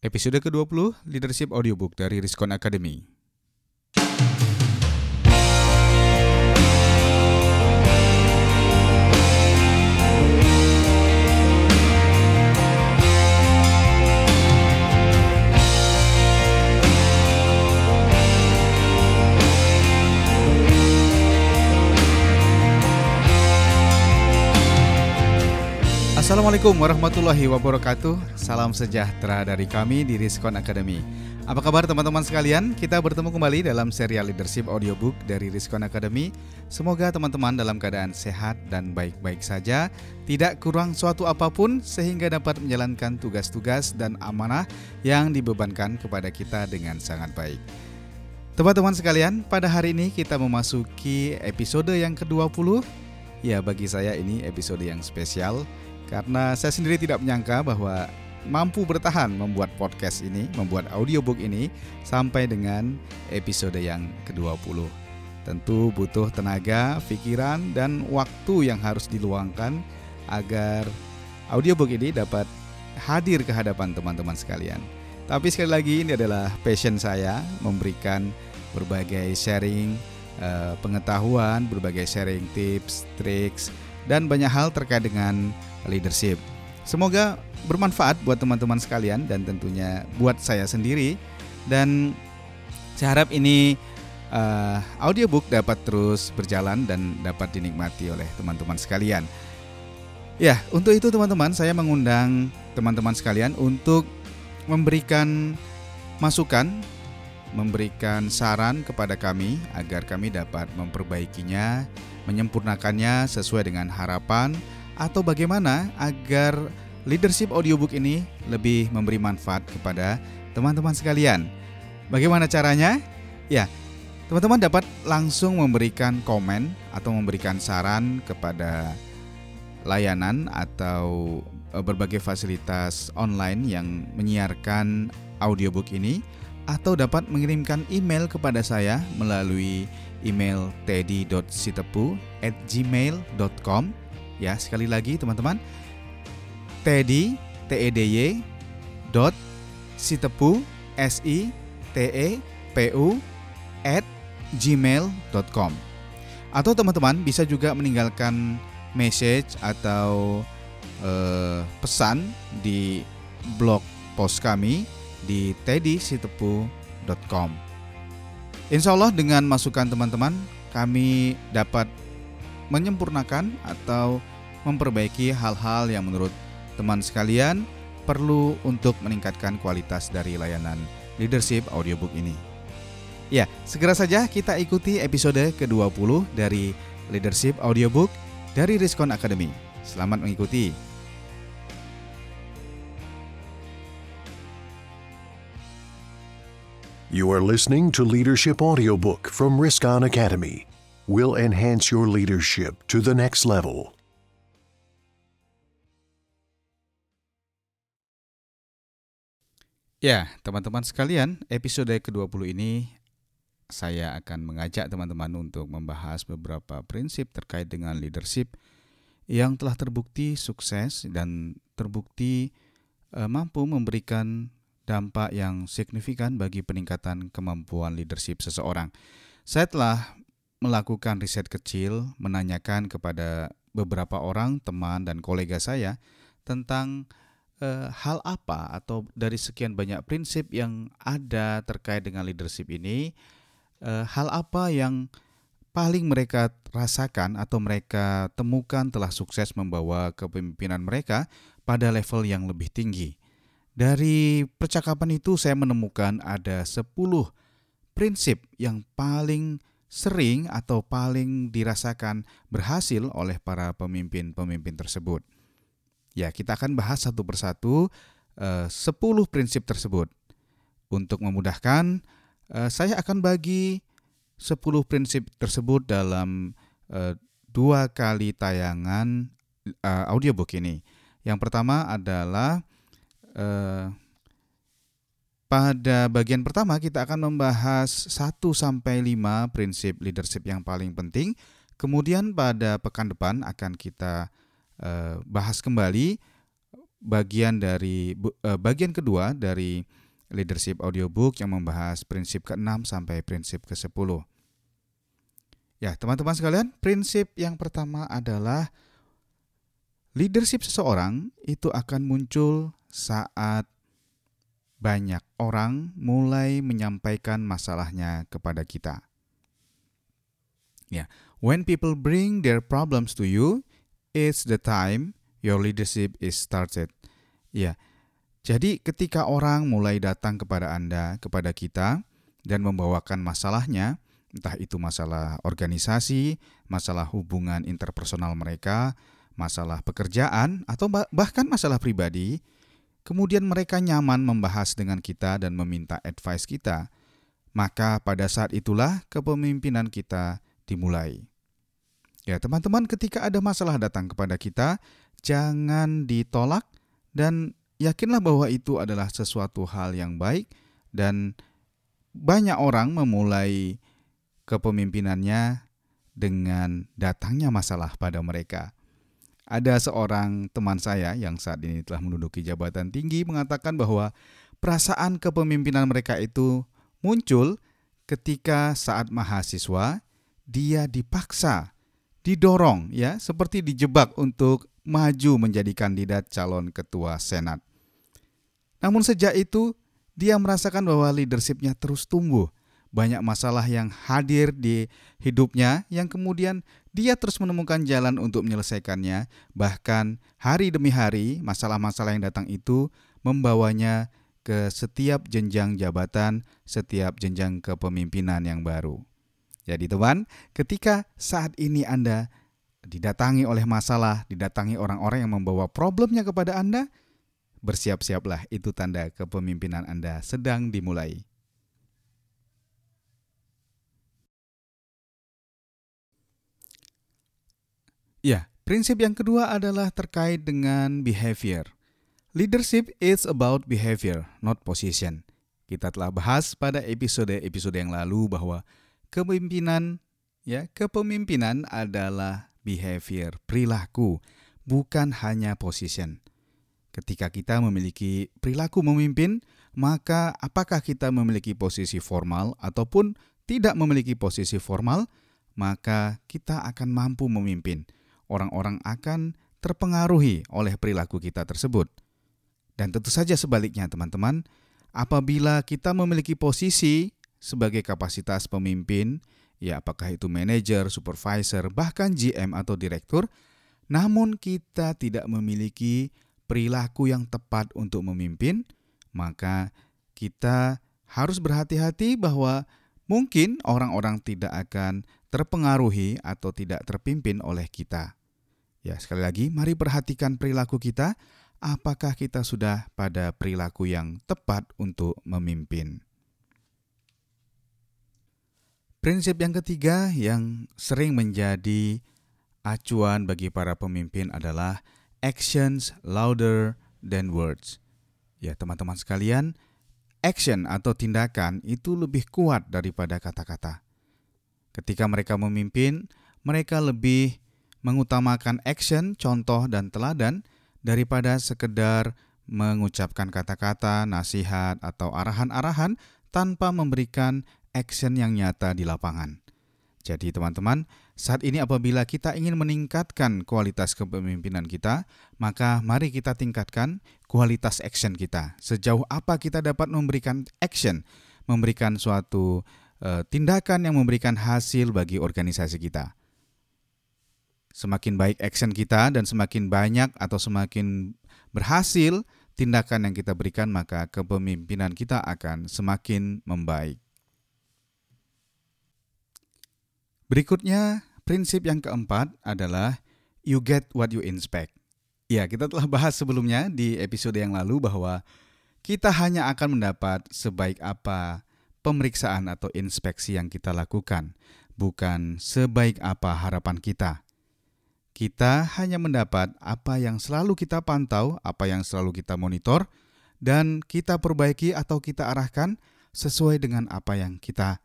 Episode ke-20 Leadership Audiobook dari Riskon Academy. Assalamualaikum warahmatullahi wabarakatuh. Salam sejahtera dari kami di Riskon Academy Apa kabar teman-teman sekalian? Kita bertemu kembali dalam serial Leadership Audiobook dari Riskon Academy Semoga teman-teman dalam keadaan sehat dan baik-baik saja. Tidak kurang suatu apa pun sehingga dapat menjalankan tugas-tugas dan amanah yang dibebankan kepada kita dengan sangat baik. Teman-teman sekalian, pada hari ini kita memasuki episode yang ke-20 Ya bagi saya ini episode yang spesial karena saya sendiri tidak menyangka bahwa mampu bertahan membuat podcast ini, membuat audiobook ini sampai dengan episode yang ke-20. Tentu butuh tenaga, pikiran, dan waktu yang harus diluangkan agar audiobook ini dapat hadir ke hadapan teman-teman sekalian. Tapi sekali lagi ini adalah passion saya memberikan berbagai sharing eh, pengetahuan, berbagai sharing tips, triks, dan banyak hal terkait dengan leadership. Semoga bermanfaat buat teman-teman sekalian dan tentunya buat saya sendiri dan saya harap ini uh, audiobook dapat terus berjalan dan dapat dinikmati oleh teman-teman sekalian. Ya, untuk itu teman-teman saya mengundang teman-teman sekalian untuk memberikan masukan, memberikan saran kepada kami agar kami dapat memperbaikinya, menyempurnakannya sesuai dengan harapan atau bagaimana agar leadership audiobook ini lebih memberi manfaat kepada teman-teman sekalian. Bagaimana caranya? Ya, teman-teman dapat langsung memberikan komen atau memberikan saran kepada layanan atau e, berbagai fasilitas online yang menyiarkan audiobook ini atau dapat mengirimkan email kepada saya melalui email teddy.sitepu@gmail.com Ya, sekali lagi teman-teman. Teddy T E D Y dot sitepu S I T E P U at gmail.com atau teman-teman bisa juga meninggalkan message atau uh, pesan di blog post kami di teddysitepu.com Insya Allah dengan masukan teman-teman kami dapat menyempurnakan atau memperbaiki hal-hal yang menurut teman sekalian perlu untuk meningkatkan kualitas dari layanan leadership audiobook ini. Ya, segera saja kita ikuti episode ke-20 dari Leadership Audiobook dari Riskon Academy. Selamat mengikuti. You are listening to Leadership Audiobook from Riskon Academy. Will enhance your leadership to the next level. Ya, teman-teman sekalian, episode ke-20 ini saya akan mengajak teman-teman untuk membahas beberapa prinsip terkait dengan leadership yang telah terbukti sukses dan terbukti eh, mampu memberikan dampak yang signifikan bagi peningkatan kemampuan leadership seseorang. Saya telah melakukan riset kecil, menanyakan kepada beberapa orang, teman dan kolega saya tentang eh, hal apa atau dari sekian banyak prinsip yang ada terkait dengan leadership ini, eh, hal apa yang paling mereka rasakan atau mereka temukan telah sukses membawa kepemimpinan mereka pada level yang lebih tinggi. Dari percakapan itu saya menemukan ada 10 prinsip yang paling sering atau paling dirasakan berhasil oleh para pemimpin-pemimpin tersebut. Ya, kita akan bahas satu persatu eh, 10 prinsip tersebut. Untuk memudahkan, eh, saya akan bagi 10 prinsip tersebut dalam eh, dua kali tayangan eh, audiobook ini. Yang pertama adalah eh, pada bagian pertama kita akan membahas 1 sampai 5 prinsip leadership yang paling penting. Kemudian pada pekan depan akan kita eh, bahas kembali bagian dari uh, bagian kedua dari leadership audiobook yang membahas prinsip ke-6 sampai prinsip ke-10. Ya, teman-teman sekalian, prinsip yang pertama adalah leadership seseorang itu akan muncul saat banyak orang mulai menyampaikan masalahnya kepada kita. Ya, when people bring their problems to you, it's the time your leadership is started. Ya. Jadi ketika orang mulai datang kepada Anda, kepada kita dan membawakan masalahnya, entah itu masalah organisasi, masalah hubungan interpersonal mereka, masalah pekerjaan atau bahkan masalah pribadi, kemudian mereka nyaman membahas dengan kita dan meminta advice kita, maka pada saat itulah kepemimpinan kita dimulai. Ya, teman-teman, ketika ada masalah datang kepada kita, jangan ditolak dan yakinlah bahwa itu adalah sesuatu hal yang baik dan banyak orang memulai kepemimpinannya dengan datangnya masalah pada mereka. Ada seorang teman saya yang saat ini telah menduduki jabatan tinggi mengatakan bahwa perasaan kepemimpinan mereka itu muncul ketika saat mahasiswa dia dipaksa, didorong ya, seperti dijebak untuk maju menjadi kandidat calon ketua Senat. Namun sejak itu, dia merasakan bahwa leadershipnya terus tumbuh. Banyak masalah yang hadir di hidupnya yang kemudian dia terus menemukan jalan untuk menyelesaikannya. Bahkan hari demi hari, masalah-masalah yang datang itu membawanya ke setiap jenjang jabatan, setiap jenjang kepemimpinan yang baru. Jadi teman, ketika saat ini Anda didatangi oleh masalah, didatangi orang-orang yang membawa problemnya kepada Anda, bersiap-siaplah itu tanda kepemimpinan Anda sedang dimulai. Ya, prinsip yang kedua adalah terkait dengan behavior. Leadership is about behavior, not position. Kita telah bahas pada episode-episode yang lalu bahwa kepemimpinan ya, kepemimpinan adalah behavior, perilaku, bukan hanya position. Ketika kita memiliki perilaku memimpin, maka apakah kita memiliki posisi formal ataupun tidak memiliki posisi formal, maka kita akan mampu memimpin. Orang-orang akan terpengaruhi oleh perilaku kita tersebut. Dan tentu saja sebaliknya, teman-teman, apabila kita memiliki posisi sebagai kapasitas pemimpin ya apakah itu manajer, supervisor, bahkan GM atau direktur, namun kita tidak memiliki perilaku yang tepat untuk memimpin, maka kita harus berhati-hati bahwa mungkin orang-orang tidak akan terpengaruhi atau tidak terpimpin oleh kita. Ya, sekali lagi, mari perhatikan perilaku kita. Apakah kita sudah pada perilaku yang tepat untuk memimpin? Prinsip yang ketiga yang sering menjadi acuan bagi para pemimpin adalah actions louder than words. Ya, teman-teman sekalian, action atau tindakan itu lebih kuat daripada kata-kata. Ketika mereka memimpin, mereka lebih mengutamakan action, contoh dan teladan daripada sekedar mengucapkan kata-kata, nasihat atau arahan-arahan tanpa memberikan action yang nyata di lapangan. Jadi teman-teman, saat ini apabila kita ingin meningkatkan kualitas kepemimpinan kita, maka mari kita tingkatkan kualitas action kita. Sejauh apa kita dapat memberikan action, memberikan suatu uh, tindakan yang memberikan hasil bagi organisasi kita. Semakin baik action kita dan semakin banyak atau semakin berhasil tindakan yang kita berikan, maka kepemimpinan kita akan semakin membaik. Berikutnya, prinsip yang keempat adalah you get what you inspect. Ya, kita telah bahas sebelumnya di episode yang lalu bahwa kita hanya akan mendapat sebaik apa pemeriksaan atau inspeksi yang kita lakukan, bukan sebaik apa harapan kita. Kita hanya mendapat apa yang selalu kita pantau, apa yang selalu kita monitor, dan kita perbaiki atau kita arahkan sesuai dengan apa yang kita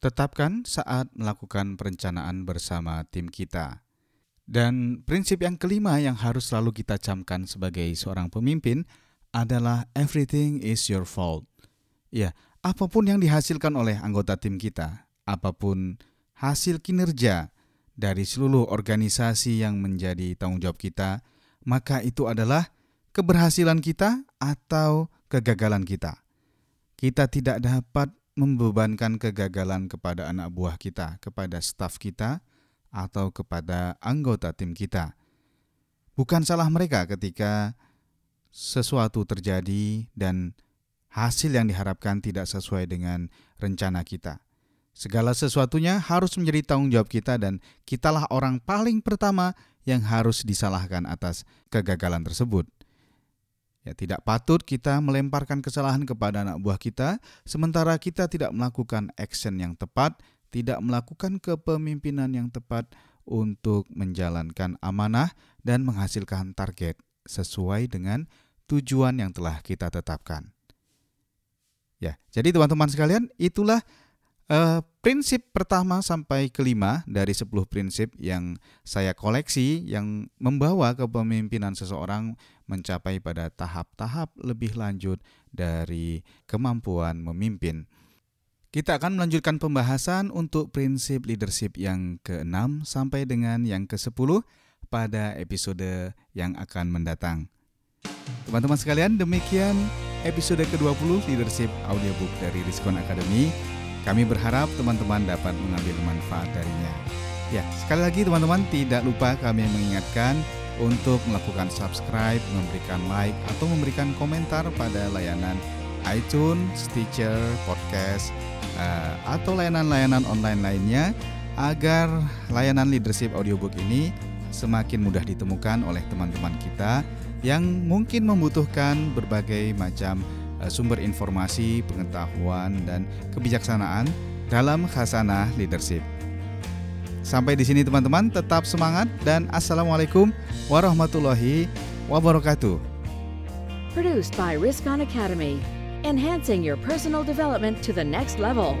Tetapkan saat melakukan perencanaan bersama tim kita. Dan prinsip yang kelima yang harus selalu kita camkan sebagai seorang pemimpin adalah everything is your fault. Ya, apa pun yang dihasilkan oleh anggota tim kita, apa pun hasil kinerja dari seluruh organisasi yang menjadi tanggung jawab kita, maka itu adalah keberhasilan kita atau kegagalan kita. Kita tidak dapat membebankan kegagalan kepada anak buah kita, kepada staf kita, atau kepada anggota tim kita. Bukan salah mereka ketika sesuatu terjadi dan hasil yang diharapkan tidak sesuai dengan rencana kita. Segala sesuatunya harus menjadi tanggung jawab kita dan kitalah orang paling pertama yang harus disalahkan atas kegagalan tersebut. Ya, tidak patut kita melemparkan kesalahan kepada anak buah kita sementara kita tidak melakukan action yang tepat tidak melakukan kepemimpinan yang tepat untuk menjalankan amanah dan menghasilkan target sesuai dengan tujuan yang telah kita tetapkan. Ya, jadi teman-teman sekalian, itulah uh, prinsip pertama sampai kelima dari 10 prinsip yang saya koleksi yang membawa kepemimpinan seseorang mencapai pada tahap-tahap lebih lanjut dari kemampuan memimpin. Kita akan melanjutkan pembahasan untuk prinsip leadership yang ke-6 sampai dengan yang ke-10 pada episode yang akan mendatang. Teman-teman sekalian, demikian episode ke-20 leadership audiobook dari Riskon Academy. Kami berharap teman-teman dapat mengambil manfaat darinya. Ya, sekali lagi teman-teman tidak lupa kami mengingatkan untuk melakukan subscribe, memberikan like atau memberikan komentar pada layanan iTunes, Stitcher, Podcast, uh, atau layanan-layanan online lainnya agar layanan leadership audiobook ini semakin mudah ditemukan oleh teman-teman kita yang mungkin membutuhkan berbagai macam sumber informasi, pengetahuan dan kebijaksanaan dalam khasanah leadership. Sampai di sini teman-teman, tetap semangat dan assalamualaikum warahmatullahi wabarakatuh. Produced by Riskon Academy enhancing your personal development to the next level.